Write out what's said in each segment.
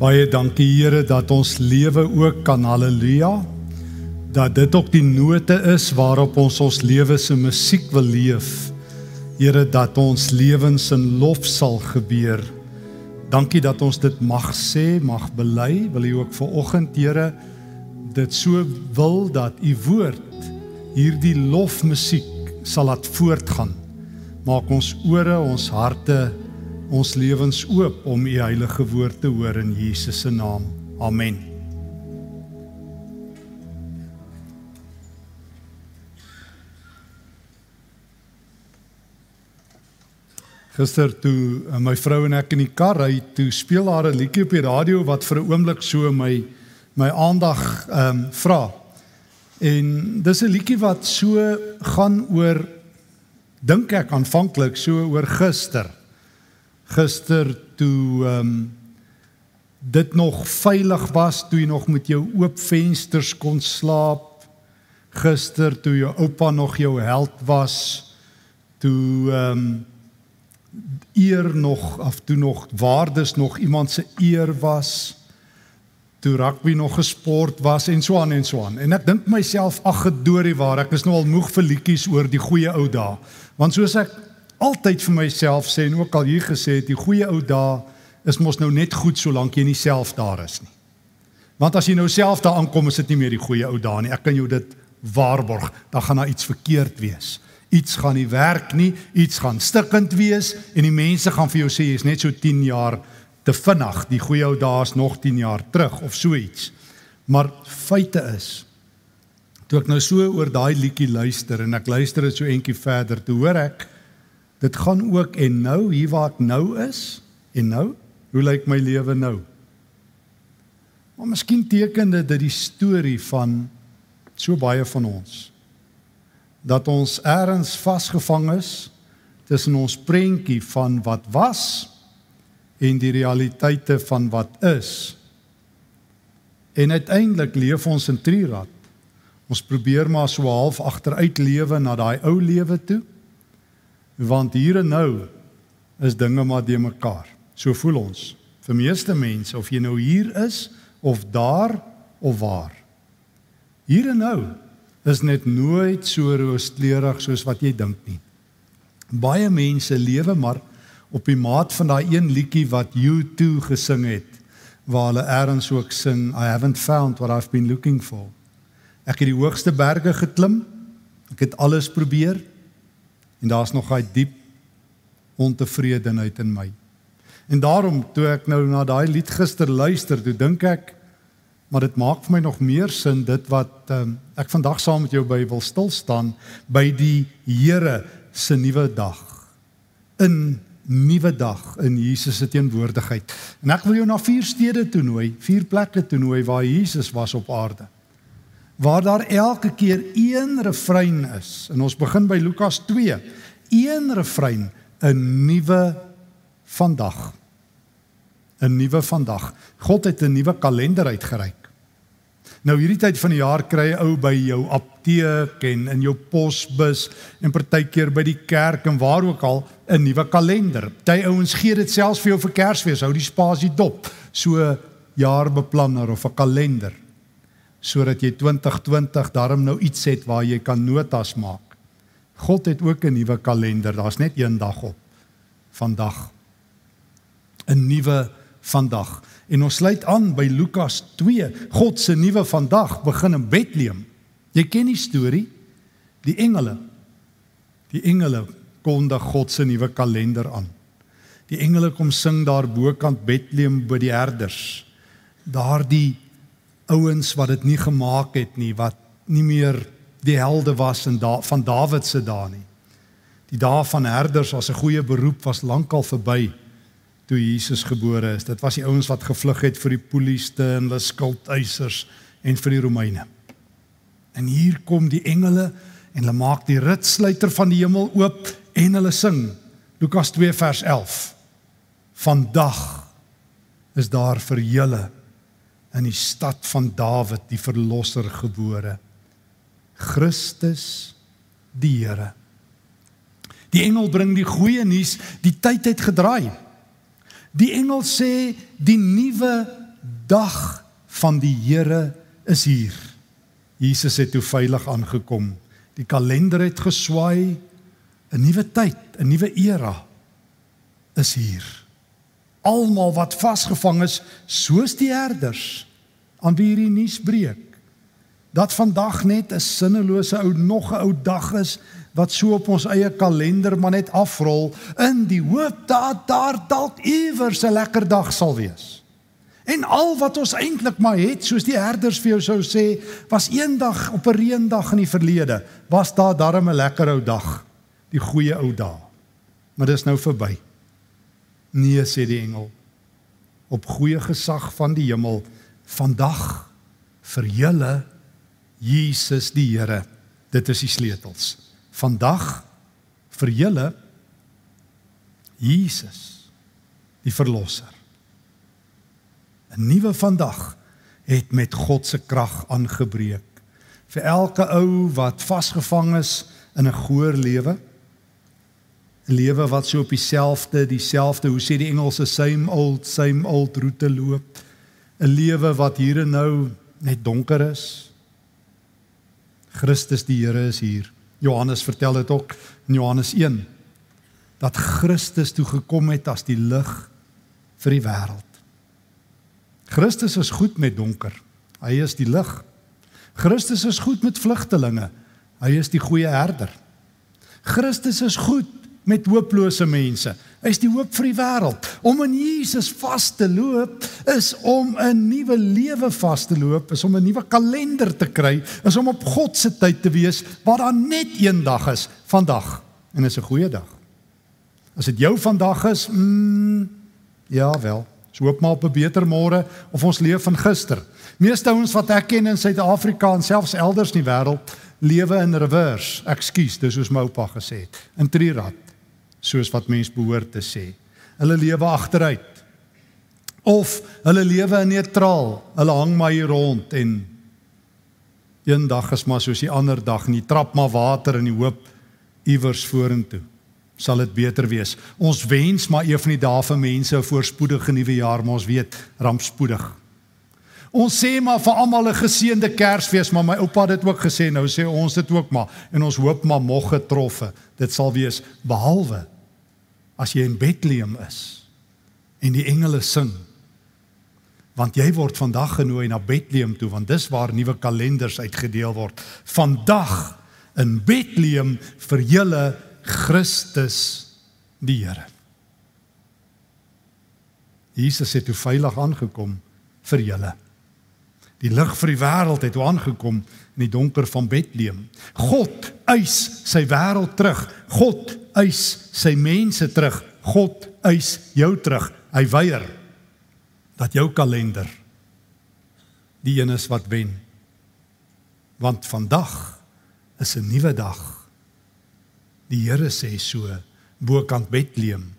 Baie dankie Here dat ons lewe ook kan haleluja. Dat dit ook die note is waarop ons ons lewe se musiek wil leef. Here dat ons lewens in lof sal gebeur. Dankie dat ons dit mag sê, mag bely. Wil U ook vir oggend Here dit so wil dat U woord hierdie lofmusiek sal laat voortgaan. Maak ons ore, ons harte ons lewens oop om u heilige woord te hoor in Jesus se naam. Amen. Gister toe eh, my vrou en ek in die kar ry, toe speel haar 'n liedjie op die radio wat vir 'n oomblik so my my aandag ehm um, vra. En dis 'n liedjie wat so gaan oor dink ek aanvanklik so oor gister gister toe ehm um, dit nog veilig was toe jy nog met jou oop vensters kon slaap. Gister toe jou oupa nog jou held was toe ehm um, eer nog of toe nog waardes nog iemand se eer was. Toe rugby nog gesport was en so aan en so aan. En ek dink myself ag gedoorie waar ek is nou al moeg vir liedjies oor die goeie ou dae. Want soos ek altyd vir myself sê en ook al hier gesê het die goeie ou dae is mos nou net goed solank jy nie self daar is nie. Want as jy nou self daar aankom is dit nie meer die goeie ou dae nie. Ek kan jou dit waarborg, dan gaan daar iets verkeerd wees. Iets gaan nie werk nie, iets gaan stikkend wees en die mense gaan vir jou sê jy's net so 10 jaar te vinnig. Die goeie ou dae is nog 10 jaar terug of so iets. Maar feite is toe ek nou so oor daai liedjie luister en ek luister dit so eentjie verder, toe hoor ek Dit gaan ook en nou hier waar ek nou is en nou, hoe lyk my lewe nou? Maar miskien teken dit dat die storie van so baie van ons dat ons eers vasgevang is tussen ons prentjie van wat was en die realiteite van wat is. En uiteindelik leef ons in trirad. Ons probeer maar so half agteruit lewe na daai ou lewe toe want hier en nou is dinge maar de mekaar. So voel ons. Vir meeste mense of jy nou hier is of daar of waar. Hier en nou is net nooit so rooskleurig soos wat jy dink nie. Baie mense lewe maar op die maat van daai een liedjie wat U2 gesing het waar hulle eers ook sing I haven't found what I've been looking for. Ek het die hoogste berge geklim. Ek het alles probeer. En daar's nog daai diep ontevredenheid in my. En daarom toe ek nou na daai lied gister luister, toe dink ek maar dit maak vir my nog meer sin dit wat um, ek vandag saam met jou by wil stil staan by die Here se nuwe dag. In nuwe dag in Jesus se teenwoordigheid. En ek wil jou na vier stede toe nooi, vier plekke toe nooi waar Jesus was op aarde waar daar elke keer een refrein is. En ons begin by Lukas 2. Een refrein, 'n nuwe vandag. 'n Nuwe vandag. God het 'n nuwe kalender uitgereik. Nou hierdie tyd van die jaar kry jy ou by jou apteek en in jou posbus en partykeer by die kerk en waar ook al 'n nuwe kalender. Party ouens gee dit selfs vir jou vir Kersfees, hou die spasie dop. So jaarbeplanner of 'n kalender sodat jy 2020 daarom nou iets het waar jy kan notas maak. God het ook 'n nuwe kalender. Daar's net een dag op. Vandag. 'n Nuwe vandag. En ons sluit aan by Lukas 2. God se nuwe vandag begin in Bethlehem. Jy ken die storie. Die engele. Die engele kondig God se nuwe kalender aan. Die engele kom sing daar bokant Bethlehem by die herders. Daardie ouens wat dit nie gemaak het nie wat nie meer die helde was in da van Dawid se dae nie. Die dae van herders as 'n goeie beroep was lankal verby toe Jesus gebore is. Dit was die ouens wat gevlug het vir die polisie en hulle skuldeisers en vir die Romeine. En hier kom die engele en hulle maak die ritsluiter van die hemel oop en hulle sing Lukas 2 vers 11. Vandag is daar vir julle in die stad van Dawid die verlosser gebore. Christus die Here. Die engel bring die goeie nuus, die tyd het gedraai. Die engel sê die nuwe dag van die Here is hier. Jesus het toe veilig aangekom. Die kalender het geswaai. 'n Nuwe tyd, 'n nuwe era is hier. Almal wat vasgevang is, soos die herders aan wie hierdie nuus breek. Dat vandag net 'n sinnelose ou nog 'n ou dag is wat so op ons eie kalender maar net afrol in die hoop dat daar dalk iewers 'n lekker dag sal wees. En al wat ons eintlik maar het, soos die herders vir jou sou sê, was eendag op 'n reendag in die verlede, was daar darm 'n lekker ou dag, die goeie ou dae. Maar dis nou verby. Nee, sê die engel. Op goeie gesag van die hemel, vandag vir julle Jesus die Here. Dit is die sleutels. Vandag vir julle Jesus die verlosser. 'n Nuwe vandag het met God se krag aangebreek vir elke ou wat vasgevang is in 'n goeie lewe lewe wat so op dieselfde dieselfde hoe sê die Engelse same old same old roete loop 'n lewe wat hier en nou net donker is Christus die Here is hier Johannes vertel dit ook in Johannes 1 dat Christus toe gekom het as die lig vir die wêreld Christus is goed met donker. Hy is die lig. Christus is goed met vlugtelinge. Hy is die goeie herder. Christus is goed met hooplose mense. Is die hoop vir die wêreld. Om in Jesus vas te loop is om 'n nuwe lewe vas te loop, is om 'n nuwe kalender te kry, is om op God se tyd te wees waar daar net een dag is, vandag. En is 'n goeie dag. As dit jou vandag is, mm, ja wel. So hoop maar op 'n beter môre of ons leef van gister. Meeste ouens wat ek ken in Suid-Afrika en selfs elders in die wêreld lewe in reverse. Ekskuus, dis soos my oupa gesê het. In trirad, soos wat mens behoort te sê. Hulle lewe agteruit. Of hulle lewe neutraal. Hulle hang maar hier rond en een dag is maar soos die ander dag jy trap maar water in die hoop iewers vorentoe sal dit beter wees. Ons wens maar een van die dae vir mense 'n voorspoedige nuwe jaar, maar ons weet rampspoedig. Ons sê maar vir almal 'n geseënde Kersfees, maar my oupa het dit ook gesê, nou sê ons dit ook maar en ons hoop maar mog getroffe. Dit sal wees behalwe as jy in Bethlehem is en die engele sing. Want jy word vandag genooi na Bethlehem toe, want dis waar nuwe kalenders uitgedeel word. Vandag in Bethlehem vir julle Christus die Here. Jesus het toe veilig aangekom vir julle. Die lig vir die wêreld het toe aangekom in die donker van Bethlehem. God eis sy wêreld terug. God eis sy mense terug. God eis jou terug. Hy weier dat jou kalender die een is wat wen. Want vandag is 'n nuwe dag. Die Here sê so bokant Bethlehem.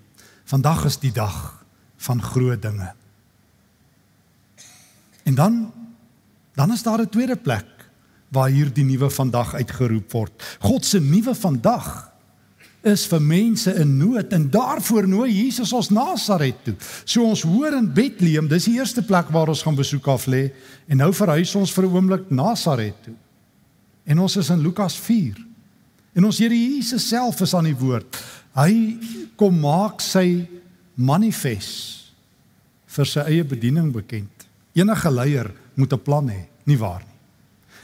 Vandag is die dag van groot dinge. En dan dan is daar 'n tweede plek waar hierdie nuwe vandag uitgeroep word. God se nuwe vandag is vir mense in nood en daarvoor nooi Jesus ons Nasaret toe. So ons hoor in Bethlehem, dis die eerste plek waar ons gaan besoek af lê en nou verhuis ons vir 'n oomblik Nasaret toe. En ons is in Lukas 4. En ons Here Jesus self is aan die woord. Hy kom maak sy manifest vir sy eie bediening bekend. Enige leier moet 'n plan hê, nie waar nie.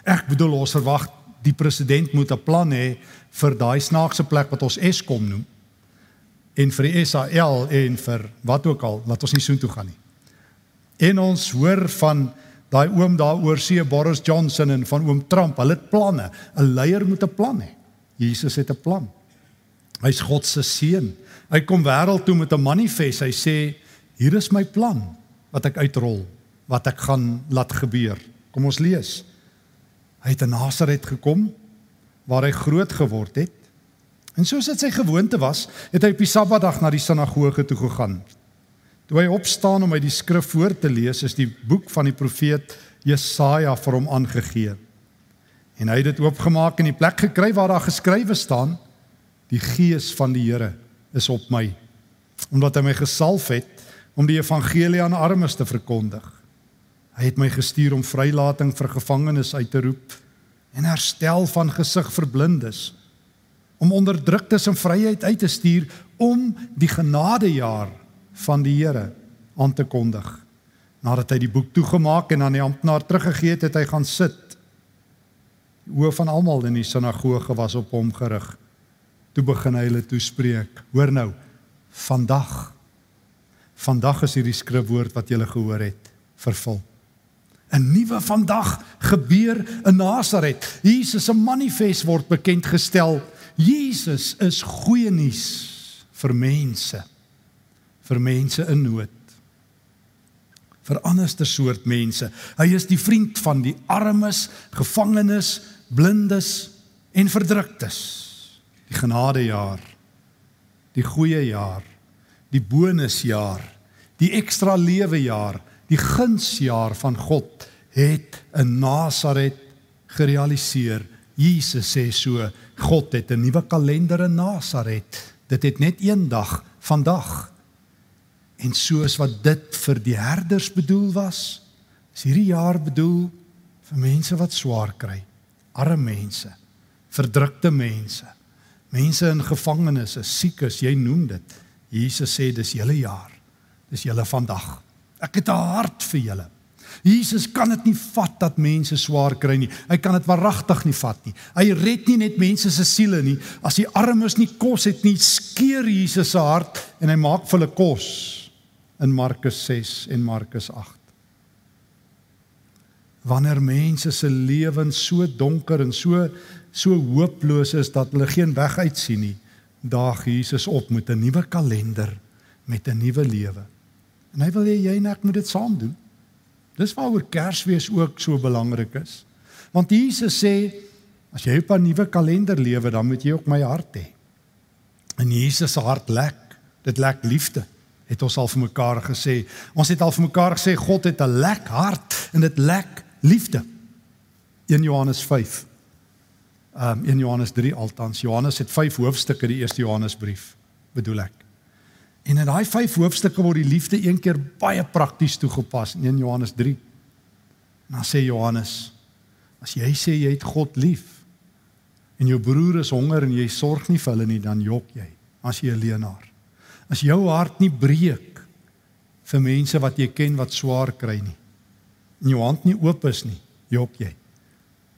Ek bedoel ons verwag die president moet 'n plan hê vir daai snaakse plek wat ons Eskom noem en vir die SAL en vir wat ook al, laat ons nie soontoe gaan nie. En ons hoor van daai oom daar oor see Boris Johnson en van oom Trump, hulle het planne. 'n Leier moet 'n plan hê. Jesus het 'n plan. Hy's God se seun. Hy kom wêreld toe met 'n manifest. Hy sê hier is my plan wat ek uitrol, wat ek gaan laat gebeur. Kom ons lees. Hy het in Nasaret gekom waar hy groot geword het. En soos dit sy gewoonte was, het hy op die Sabbatdag na die sinagoge toe gegaan. Toe hy opstaan om uit die skrif voor te lees, is die boek van die profeet Jesaja vir hom aangegee. En hy het dit oopgemaak en die plek gekry waar daar geskrywe staan: Die gees van die Here is op my, omdat hy my gesalf het om die evangelie aan armes te verkondig. Hy het my gestuur om vrylating vir gevangenes uit te roep en herstel van gesig vir blindes om onderdruktes in vryheid uit te stuur om die genadejaar van die Here aan te kondig. Nadat hy die boek toegemaak en aan die amptenaar teruggegee het, het hy gaan sit. Die oë van almal in die sinagoge was op hom gerig. Toe begin hy hulle toespreek. Hoor nou, vandag vandag is hierdie skrifwoord wat julle gehoor het vervul. 'n Nuwe vandag gebeur in Nasaret. Jesus se manifest word bekend gestel. Jesus is goeie nuus vir mense. Vir mense in nood. Vir anderste soort mense. Hy is die vriend van die armes, gevangenes, blindes en verdruktes. Die genadejaar. Die goeie jaar. Die bonusjaar. Die ekstra lewe jaar, die gunsjaar van God het in Nasaret gerealiseer. Jesus sê so, God het 'n nuwe kalender in Nasaret. Dit het net een dag, vandag. En soos wat dit vir die herders bedoel was, is hierdie jaar bedoel vir mense wat swaar kry arme mense, verdrukte mense, mense in gevangenes, siekes, jy noem dit. Jesus sê dis julle jaar. Dis julle vandag. Ek het 'n hart vir julle. Jesus kan dit nie vat dat mense swaar kry nie. Hy kan dit waaragtig nie vat nie. Hy red nie net mense se siele nie. As die armes nie kos het nie, skeer Jesus se hart en hy maak vir hulle kos in Markus 6 en Markus 8 wanneer mense se lewens so donker en so so hooploos is dat hulle geen weg uit sien nie, daag Jesus op met 'n nuwe kalender met 'n nuwe lewe. En hy wil hê jy en ek moet dit saam doen. Dis waaroor Kersfees ook so belangrik is. Want Jesus sê as jy op 'n nuwe kalender lewe, dan moet jy ook my hart hê. En Jesus se hart lek, dit lek liefde het ons al vir mekaar gesê. Ons het al vir mekaar gesê God het 'n lek hart en dit lek liefde. 1 Johannes 5. Um 1 Johannes 3 altans. Johannes het 5 hoofstukke die eerste Johannesbrief, bedoel ek. En in daai 5 hoofstukke word die liefde een keer baie prakties toegepas in 1 Johannes 3. Dan sê Johannes: As jy sê jy het God lief en jou broer is honger en jy sorg nie vir hulle nie, dan jok jy as jy 'n leenaar. As jou hart nie breek vir mense wat jy ken wat swaar kry nie, en jou hand nie oop is nie, jok jy.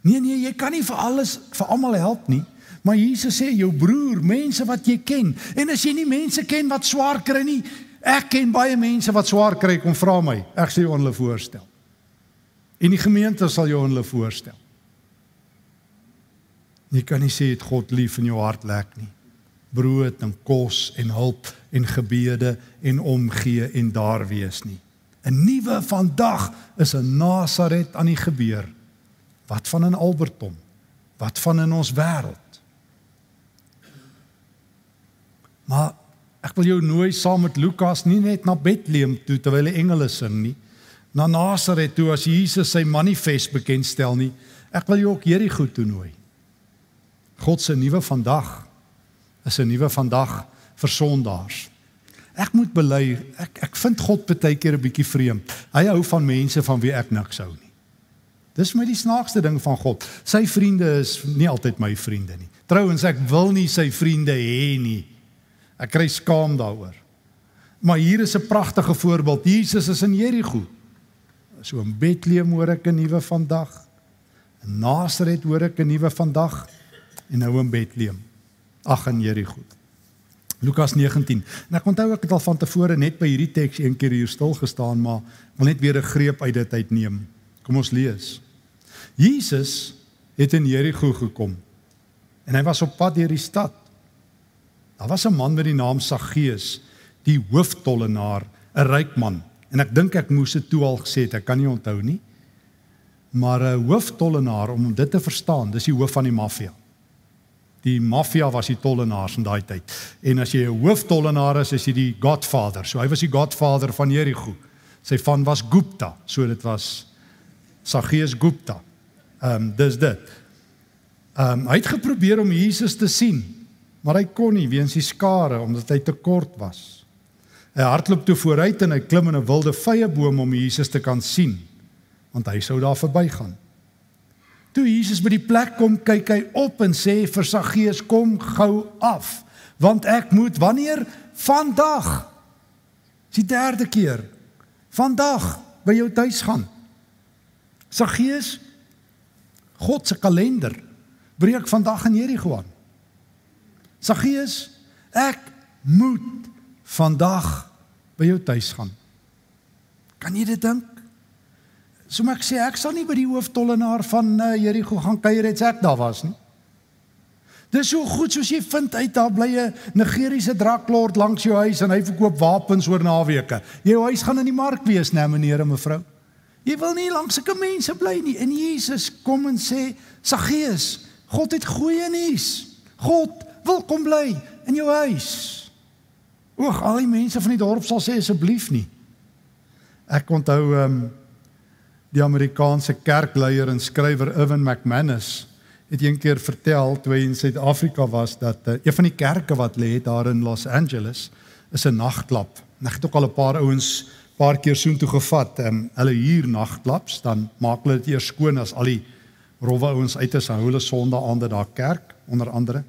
Nee nee, jy kan nie vir alles vir almal help nie. Maar Jesus sê jou broer, mense wat jy ken. En as jy nie mense ken wat swaar kry nie, ek ken baie mense wat swaar kry, kom vra my. Ek sê jou hulle voorstel. En die gemeente sal jou hulle voorstel. Jy kan nie sê dit God lief in jou hart lek nie. Brood en kos en hulp en gebede en omgee en daar wees nie. 'n nuwe vandag is in Nasaret aan die gebeur. Wat van in Alberton? Wat van in ons wêreld? Maar ek wil jou nooi saam met Lukas nie net na Bethlehem toe terwyl die engele sing nie, na Nasaret toe as Jesus sy manifest bekendstel nie. Ek wil jou ook Jerigo toe nooi. God se nuwe vandag is 'n nuwe vandag vir sondaars. Ek moet bely, ek ek vind God baie keer 'n bietjie vreemd. Hy hou van mense van wie ek niks hou nie. Dis my die snaakste ding van God. Sy vriende is nie altyd my vriende nie. Trouwens ek wil nie sy vriende hê nie. Ek kry skaam daaroor. Maar hier is 'n pragtige voorbeeld. Jesus is in Jerigo. So in Bethlehem hoor ek 'n nuwe vandag. In Nasaret hoor ek 'n nuwe vandag en nou in Bethlehem. Ag in Jerigo. Lukas 19. En ek onthou ek het al van tevore net by hierdie teks een keer hier stil gestaan, maar wil net weer 'n greep uit dit uitneem. Kom ons lees. Jesus het in Jerigo gekom en hy was op pad deur die stad. Daar was 'n man met die naam Saggeus, die hooftollenaar, 'n ryk man. En ek dink ek moes dit toe al gesê het, ek kan nie onthou nie. Maar 'n hooftollenaar om dit te verstaan, dis die hoof van die maffia. Die maffia was die tollenaars in daai tyd. En as jy 'n hooftollenaar is, is jy die godfather. So hy was die godfather van Jericho. Sy van was Gupta, so dit was Saggeus Gupta. Ehm um, dis dit. Ehm um, hy het geprobeer om Jesus te sien, maar hy kon nie weens die skare omdat hy te kort was. Hy hardloop toe vooruit en hy klim in 'n wilde vyeboom om Jesus te kan sien. want hy sou daar verbygaan. Toe Jesus by die plek kom, kyk hy op en sê vir Saggeus: "Kom gou af, want ek moet wanneer vandag die derde keer vandag by jou tuis gaan." Saggeus God se kalender breek vandag in Jerigo aan. Saggeus, ek moet vandag by jou tuis gaan. Kan jy dit dink? So maar ek sê ek sal nie by die hooftollenaar van uh, Jerigo gaan kuier het ek daar was nie. Dis so goed soos jy vind uit daar bly 'n Nigeriese draklord langs jou huis en hy verkoop wapens oor naweke. Jou huis gaan in die mark wees, né, meneer en mevrou. Jy wil nie langs sulke mense bly nie. En Jesus kom en sê, Saggeus, God het goeie nuus. God wil kom bly in jou huis. Oeg, al die mense van die dorp sal sê asseblief nie. Ek onthou ehm um, die Amerikaanse kerkleier en skrywer Irwin McManus het eendag vertel toe hy in Suid-Afrika was dat uh, een van die kerke wat lê daar in Los Angeles is 'n nagklap. Ek het ook al 'n paar ouens paar keer soontoe gevat. Ehm um, hulle huur nagklaps, dan maak hulle dit eers skoon as al die rowwe ouens uit is, hou hulle Sondag aande daar kerk onder andere.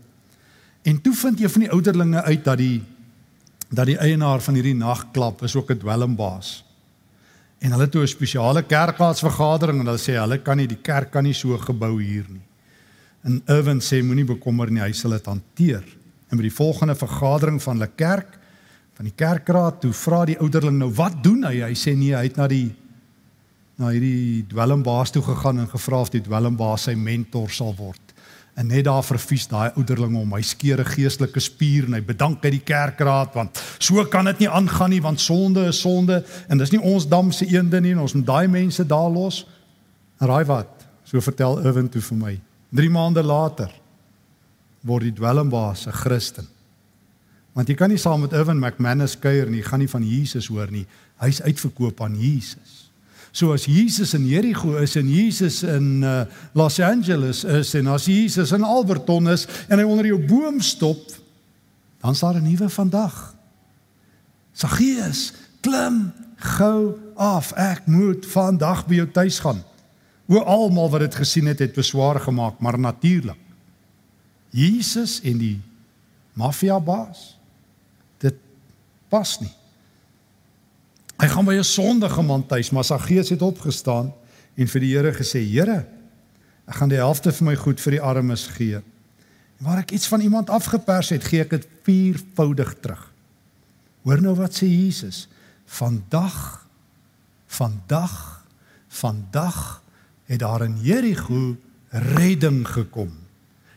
En toe vind een van die ouderlinge uit dat die dat die eienaar van hierdie nagklap is ook 'n dwelmbaas. En hulle toe 'n spesiale kerkraadsvergadering en hulle sê hulle kan nie die kerk kan nie so gebou hier nie. En Irwin sê moenie bekommer nie, hy sal dit hanteer. En by die volgende vergadering van hulle kerk van die kerkraad toe vra die ouderling nou wat doen hy? Hy sê nee, hy het na die na hierdie dwelmbaas toe gegaan en gevra of die dwelmbaas sy mentor sal word. En net daar verfies daai ouderling om hy skeer 'n geestelike spier en hy bedank uit die kerkraad want so kan dit nie aangaan nie want sonde is sonde en dis nie ons dam se eende nie en ons moet daai mense daar los. En raai wat? So vertel Irwin toe vir my. 3 maande later word die dwelmbaas 'n Christen. Want jy kan nie saam met Irwin McManus kuier nie, jy gaan nie van Jesus hoor nie. Hy's uitverkoop aan Jesus. So as Jesus in Jerigo is en Jesus in uh, Los Angeles is en as Jesus in Alberton is en hy onder jou boom stop, dan sal 'n nuwe vandag. Saggeus, klim gou af. Ek moet vandag by jou tuis gaan. O almal wat dit gesien het, het beswaar gemaak, maar natuurlik. Jesus en die maffia baas. Dit pas nie. Hy gaan by 'n sondige man tuis, maar sy gees het opgestaan en vir die Here gesê: "Here, ek gaan die helfte van my goed vir die armes gee. En waar ek iets van iemand afgepers het, gee ek dit viervoudig terug." Hoor nou wat sê Jesus: "Vandag vandag vandag het daar in Jerigo redding gekom.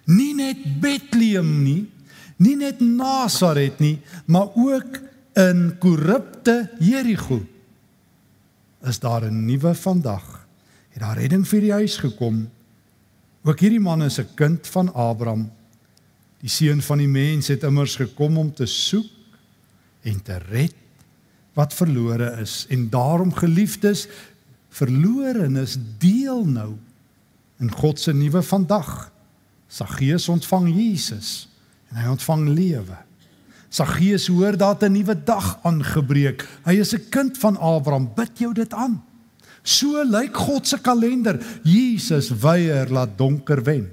Nie net Bethlehem nie, nie net Nasaret nie, maar ook in korrupte Jerigo is daar 'n nuwe vandag. Het daar redding vir die huis gekom. Ook hierdie man is 'n kind van Abraham. Die seun van die mens het immers gekom om te soek en te red wat verlore is en daarom geliefdes verlorenes deel nou in God se nuwe vandag. Saggeus ontvang Jesus en hy ontvang lewe. Saggeus hoor dat 'n nuwe dag aangebreek. Hy is 'n kind van Abraham. Bid jou dit aan. So lyk God se kalender. Jesus weier laat donker wen.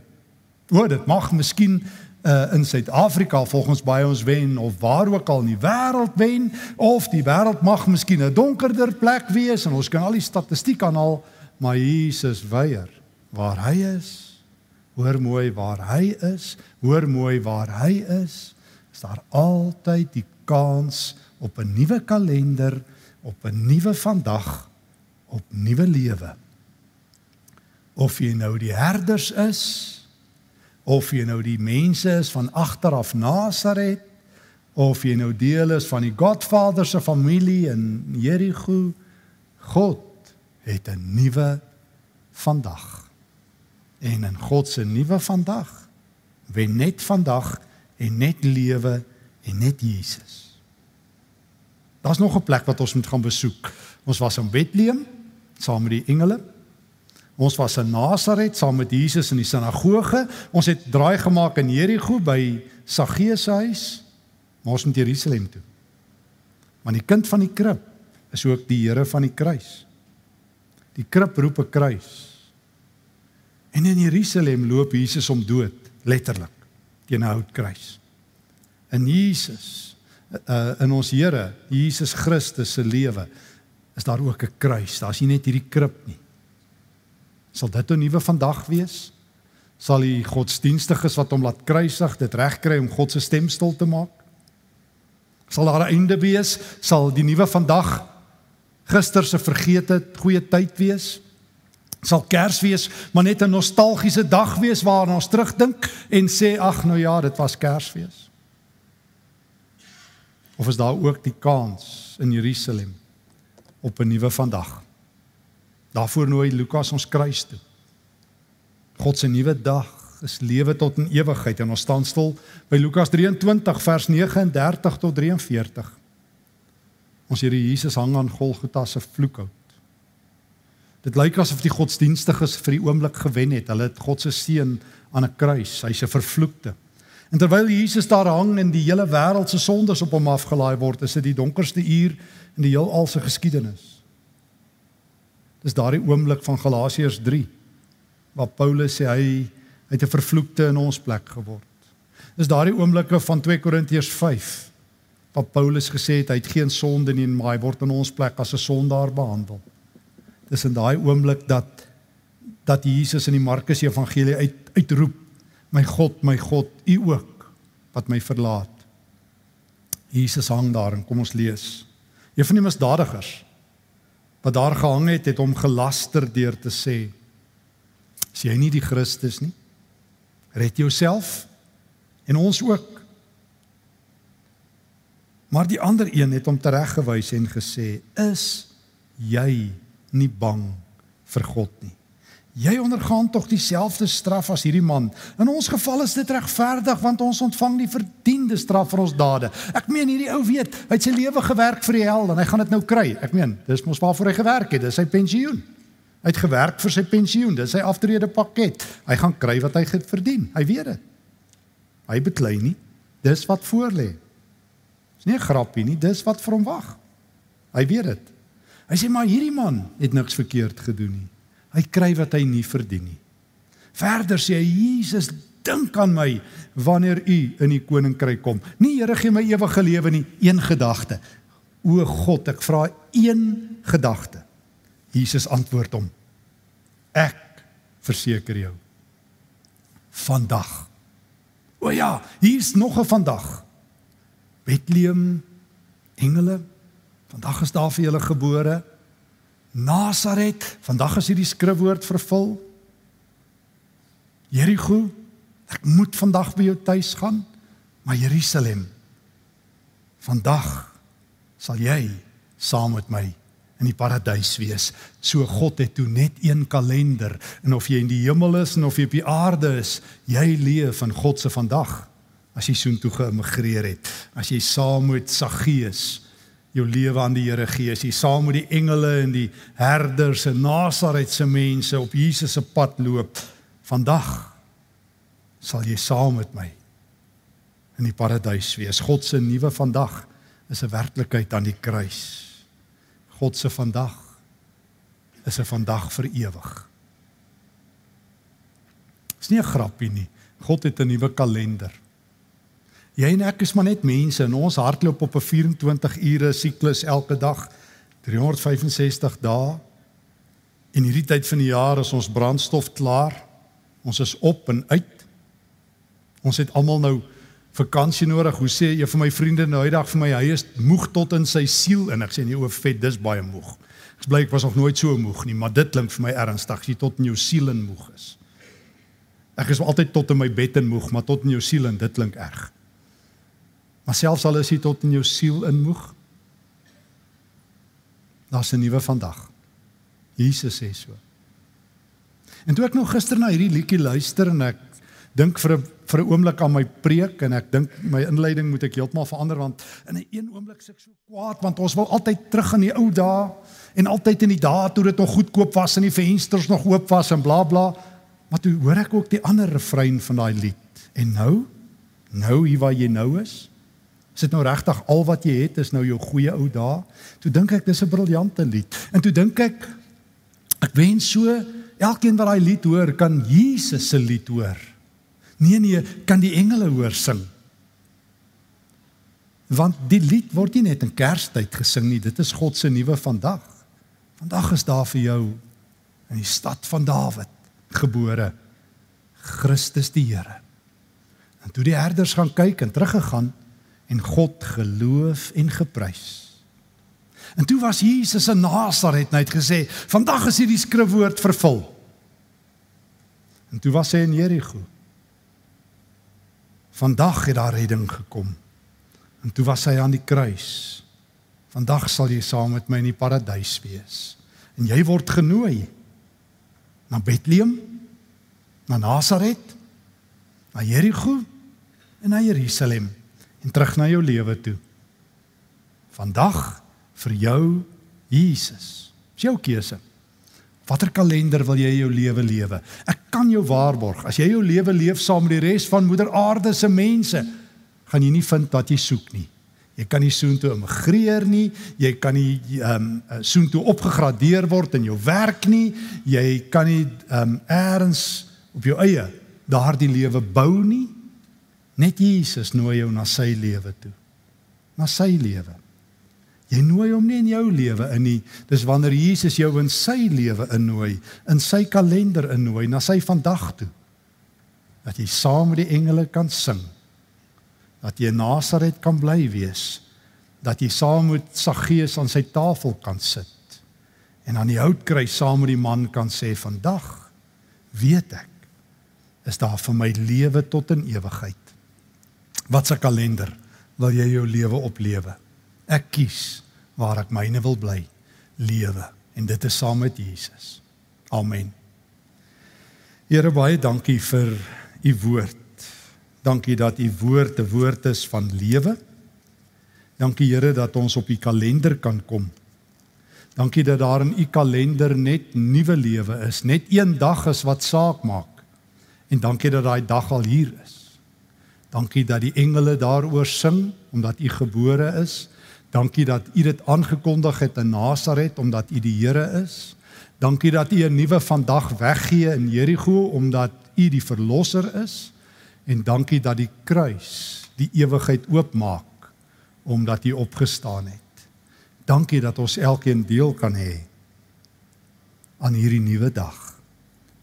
O, dit mag miskien uh, in Suid-Afrika volgens baie ons wen of waar ook al in die wêreld wen of die wêreld mag miskien 'n donkerder plek wees en ons kan al die statistiek aanhaal, maar Jesus weier waar hy is. Hoor mooi waar hy is. Hoor mooi waar hy is is daar altyd die kans op 'n nuwe kalender, op 'n nuwe vandag, op nuwe lewe. Of jy nou die herders is, of jy nou die mense is van agteraf Nasaret, of jy nou deel is van die Godvader se familie in Jerigo, God het 'n nuwe vandag. En in God se nuwe vandag, wen net vandag en net lewe en net Jesus. Daar's nog 'n plek wat ons moet gaan besoek. Ons was in Bethlehem saam met die engele. Ons was in Nasaret saam met Jesus in die sinagoge. Ons het draai gemaak in Jerigo by Saggeus se huis. Maar ons moet Jerusalem toe. Want die kind van die krib is ook die Here van die kruis. Die krib roep 'n kruis. En in Jerusalem loop Jesus om dood, letterlik, teen 'n houtkruis. In Jesus, uh, in ons Here, Jesus Christus se lewe, is daar ook 'n kruis. Daar's nie net hierdie krib nie. Sal dit 'n nuwe vandag wees? Sal die godsdienstiges wat hom laat kruisig dit regkry om God se stem stil te maak? Sal daar 'n einde wees? Sal die nuwe vandag gister se vergete goeie tyd wees? Sal Kersfees maar net 'n nostalgiese dag wees waarna ons terugdink en sê ag nou ja, dit was Kersfees. Of is daar ook die kans in Jerusalem op 'n nuwe vandag? Daarvoor nooi Lukas ons kruis toe. God se nuwe dag is lewe tot in ewigheid en ons staan stil by Lukas 23 vers 39 tot 43. Ons Here Jesus hang aan Golgotha se vloekhout. Dit lyk asof die godsdienstiges vir die oomblik gewen het. Hulle het God se seun aan 'n kruis. Hy's 'n vervloekte. En terwyl Jesus daar hang en die hele wêreld se sondes op hom afgelaai word, is dit die donkerste uur in die heelal se geskiedenis. Dis daardie oomblik van Galasiërs 3 waar Paulus sê hy het 'n vervloekte in ons plek geword. Dis daardie oomblikke van 2 Korintiërs 5 waar Paulus gesê het hy het geen sonde nie en maar hy word in ons plek as 'n sondaar behandel dis in daai oomblik dat dat Jesus in die Markus Evangelie uit uitroep my God my God u ook wat my verlaat. Jesus hang daar en kom ons lees. Een van die misdadigers wat daar gehang het het hom gelaster deur te sê is jy nie die Christus nie? Red jouself en ons ook. Maar die ander een het hom tereggewys en gesê is jy nie bang vir God nie. Jy ondergaan tog dieselfde straf as hierdie man. In ons geval is dit regverdig want ons ontvang die verdiende straf vir ons dade. Ek meen hierdie ou weet, hy het sy lewe gewerk vir die hel en hy gaan dit nou kry. Ek meen, dis mos waarvoor hy gewerk het, dis sy pensioen. Hy het gewerk vir sy pensioen, dis sy aftrede pakket. Hy gaan kry wat hy verdien. Hy weet dit. Hy beklei nie. Dis wat voor lê. Dis nie 'n grappie nie, dis wat vir hom wag. Hy weet dit. Hy sê maar hierdie man het niks verkeerd gedoen nie. Hy kry wat hy nie verdien nie. Verder sê hy Jesus, dink aan my wanneer u in die koninkryk kom. Nie Here gee my ewige lewe nie, een gedagte. O God, ek vra een gedagte. Jesus antwoord hom. Ek verseker jou. Vandag. O ja, hier's nog 'n vandag. Bethlehem engele Vandag is daar vir julle gebore Nasaret. Vandag is hierdie skrifwoord vervul. Jerigo, ek moet vandag by jou tuis gaan, maar Jerusalem. Vandag sal jy saam met my in die paradys wees. So God het toe net een kalender en of jy in die hemel is en of jy op die aarde is, jy leef in God se vandag. As jy soontoe geëmigreer het, as jy saam met Saggeus jou lewe aan die Here gee. As jy saam met die engele en die herders en Nasaret se mense op Jesus se pad loop, vandag sal jy saam met my in die paradys wees. God se nuwe vandag is 'n werklikheid aan die kruis. God se vandag is 'n vandag vir ewig. Dis nie 'n grappie nie. God het 'n nuwe kalender. Jy en ek is maar net mense en ons hardloop op 'n 24 ure siklus elke dag 365 dae. In hierdie tyd van die jaar is ons brandstof klaar. Ons is op en uit. Ons het almal nou vakansie nodig. Hoe sê een van my vriende nou eendag vir my, hy is moeg tot in sy siel en ek sê nee o vet, dis baie moeg. Ek bly ek was nog nooit so moeg nie, maar dit klink vir my ernstig, jy tot in jou siel en moeg is. Ek is altyd tot in my bed en moeg, maar tot in jou siel en dit klink erg. Maar selfs al is jy tot in jou siel inmoeg, daar's 'n nuwe vandag. Jesus sê so. En toe ek nou gister na hierdie liedjie luister en ek dink vir 'n vir 'n oomblik aan my preek en ek dink my inleiding moet ek heeltemal verander want in 'n een oomblik suk so kwaad want ons wil altyd terug aan die ou dae en altyd in die dae toe dit nog goedkoop was en die vensters nog oop was en bla bla maar toe hoor ek ook die ander refrein van daai lied en nou nou hier waar jy nou is Is dit nou regtig al wat jy het is nou jou goeie ou dae? Toe dink ek dis 'n briljante lied. En toe dink ek Ek wens so elkeen wat daai lied hoor kan Jesus se lied hoor. Nee nee, kan die engele hoor sing. Want die lied word nie net in Kerstyd gesing nie, dit is God se nuwe vandag. Vandag is daar vir jou in die stad van Dawid gebore Christus die Here. En toe die herders gaan kyk en teruggegaan en God geloof en geprys. En toe was Jesus in Nasaret net gesê, "Vandag is hierdie skrifwoord vervul." En toe was hy in Jerigo. Vandag het daar redding gekom. En toe was hy aan die kruis. Vandag sal jy saam met my in die paradys wees. En jy word genooi na Bethlehem, na Nasaret, na Jerigo en na Jerusalem en terug na jou lewe toe. Vandag vir jou Jesus. Dis jou keuse. Watter kalender wil jy jou lewe lewe? Ek kan jou waarborg, as jy jou lewe leef saam met die res van moeder aarde se mense, gaan jy nie vind wat jy soek nie. Jy kan nie soontoe immigreer nie, jy kan nie ehm um, soontoe opgegradeer word in jou werk nie, jy kan nie ehm um, eers op jou eie daardie lewe bou nie. Net Jesus nooi jou na sy lewe toe. Na sy lewe. Jy nooi hom nie in jou lewe in nie. Dis wanneer Jesus jou in sy lewe innooi, in sy kalender innooi na sy vandag toe. Dat jy saam met die engele kan sing. Dat jy in Nasaret kan bly wees. Dat jy saam met Saggeus aan sy tafel kan sit. En aan die houtkruis saam met die man kan sê vandag weet ek is daar vir my lewe tot in ewigheid. Wat 'n kalender wil jy jou lewe oplewe? Ek kies waar ek myne wil bly lewe en dit is saam met Jesus. Amen. Here baie dankie vir u woord. Dankie dat u woord 'n woord is van lewe. Dankie Here dat ons op u kalender kan kom. Dankie dat daar in u kalender net nuwe lewe is, net een dag is wat saak maak. En dankie dat daai dag al hier. Dankie dat die engele daaroor sing omdat u gebore is. Dankie dat u dit aangekondig het in Nasaret omdat u die Here is. Dankie dat u 'n nuwe vandag weggee in Jerigo omdat u die verlosser is. En dankie dat die kruis die ewigheid oopmaak omdat u opgestaan het. Dankie dat ons elkeen deel kan hê aan hierdie nuwe dag.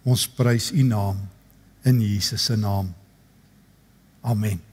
Ons prys u naam in Jesus se naam. Amen.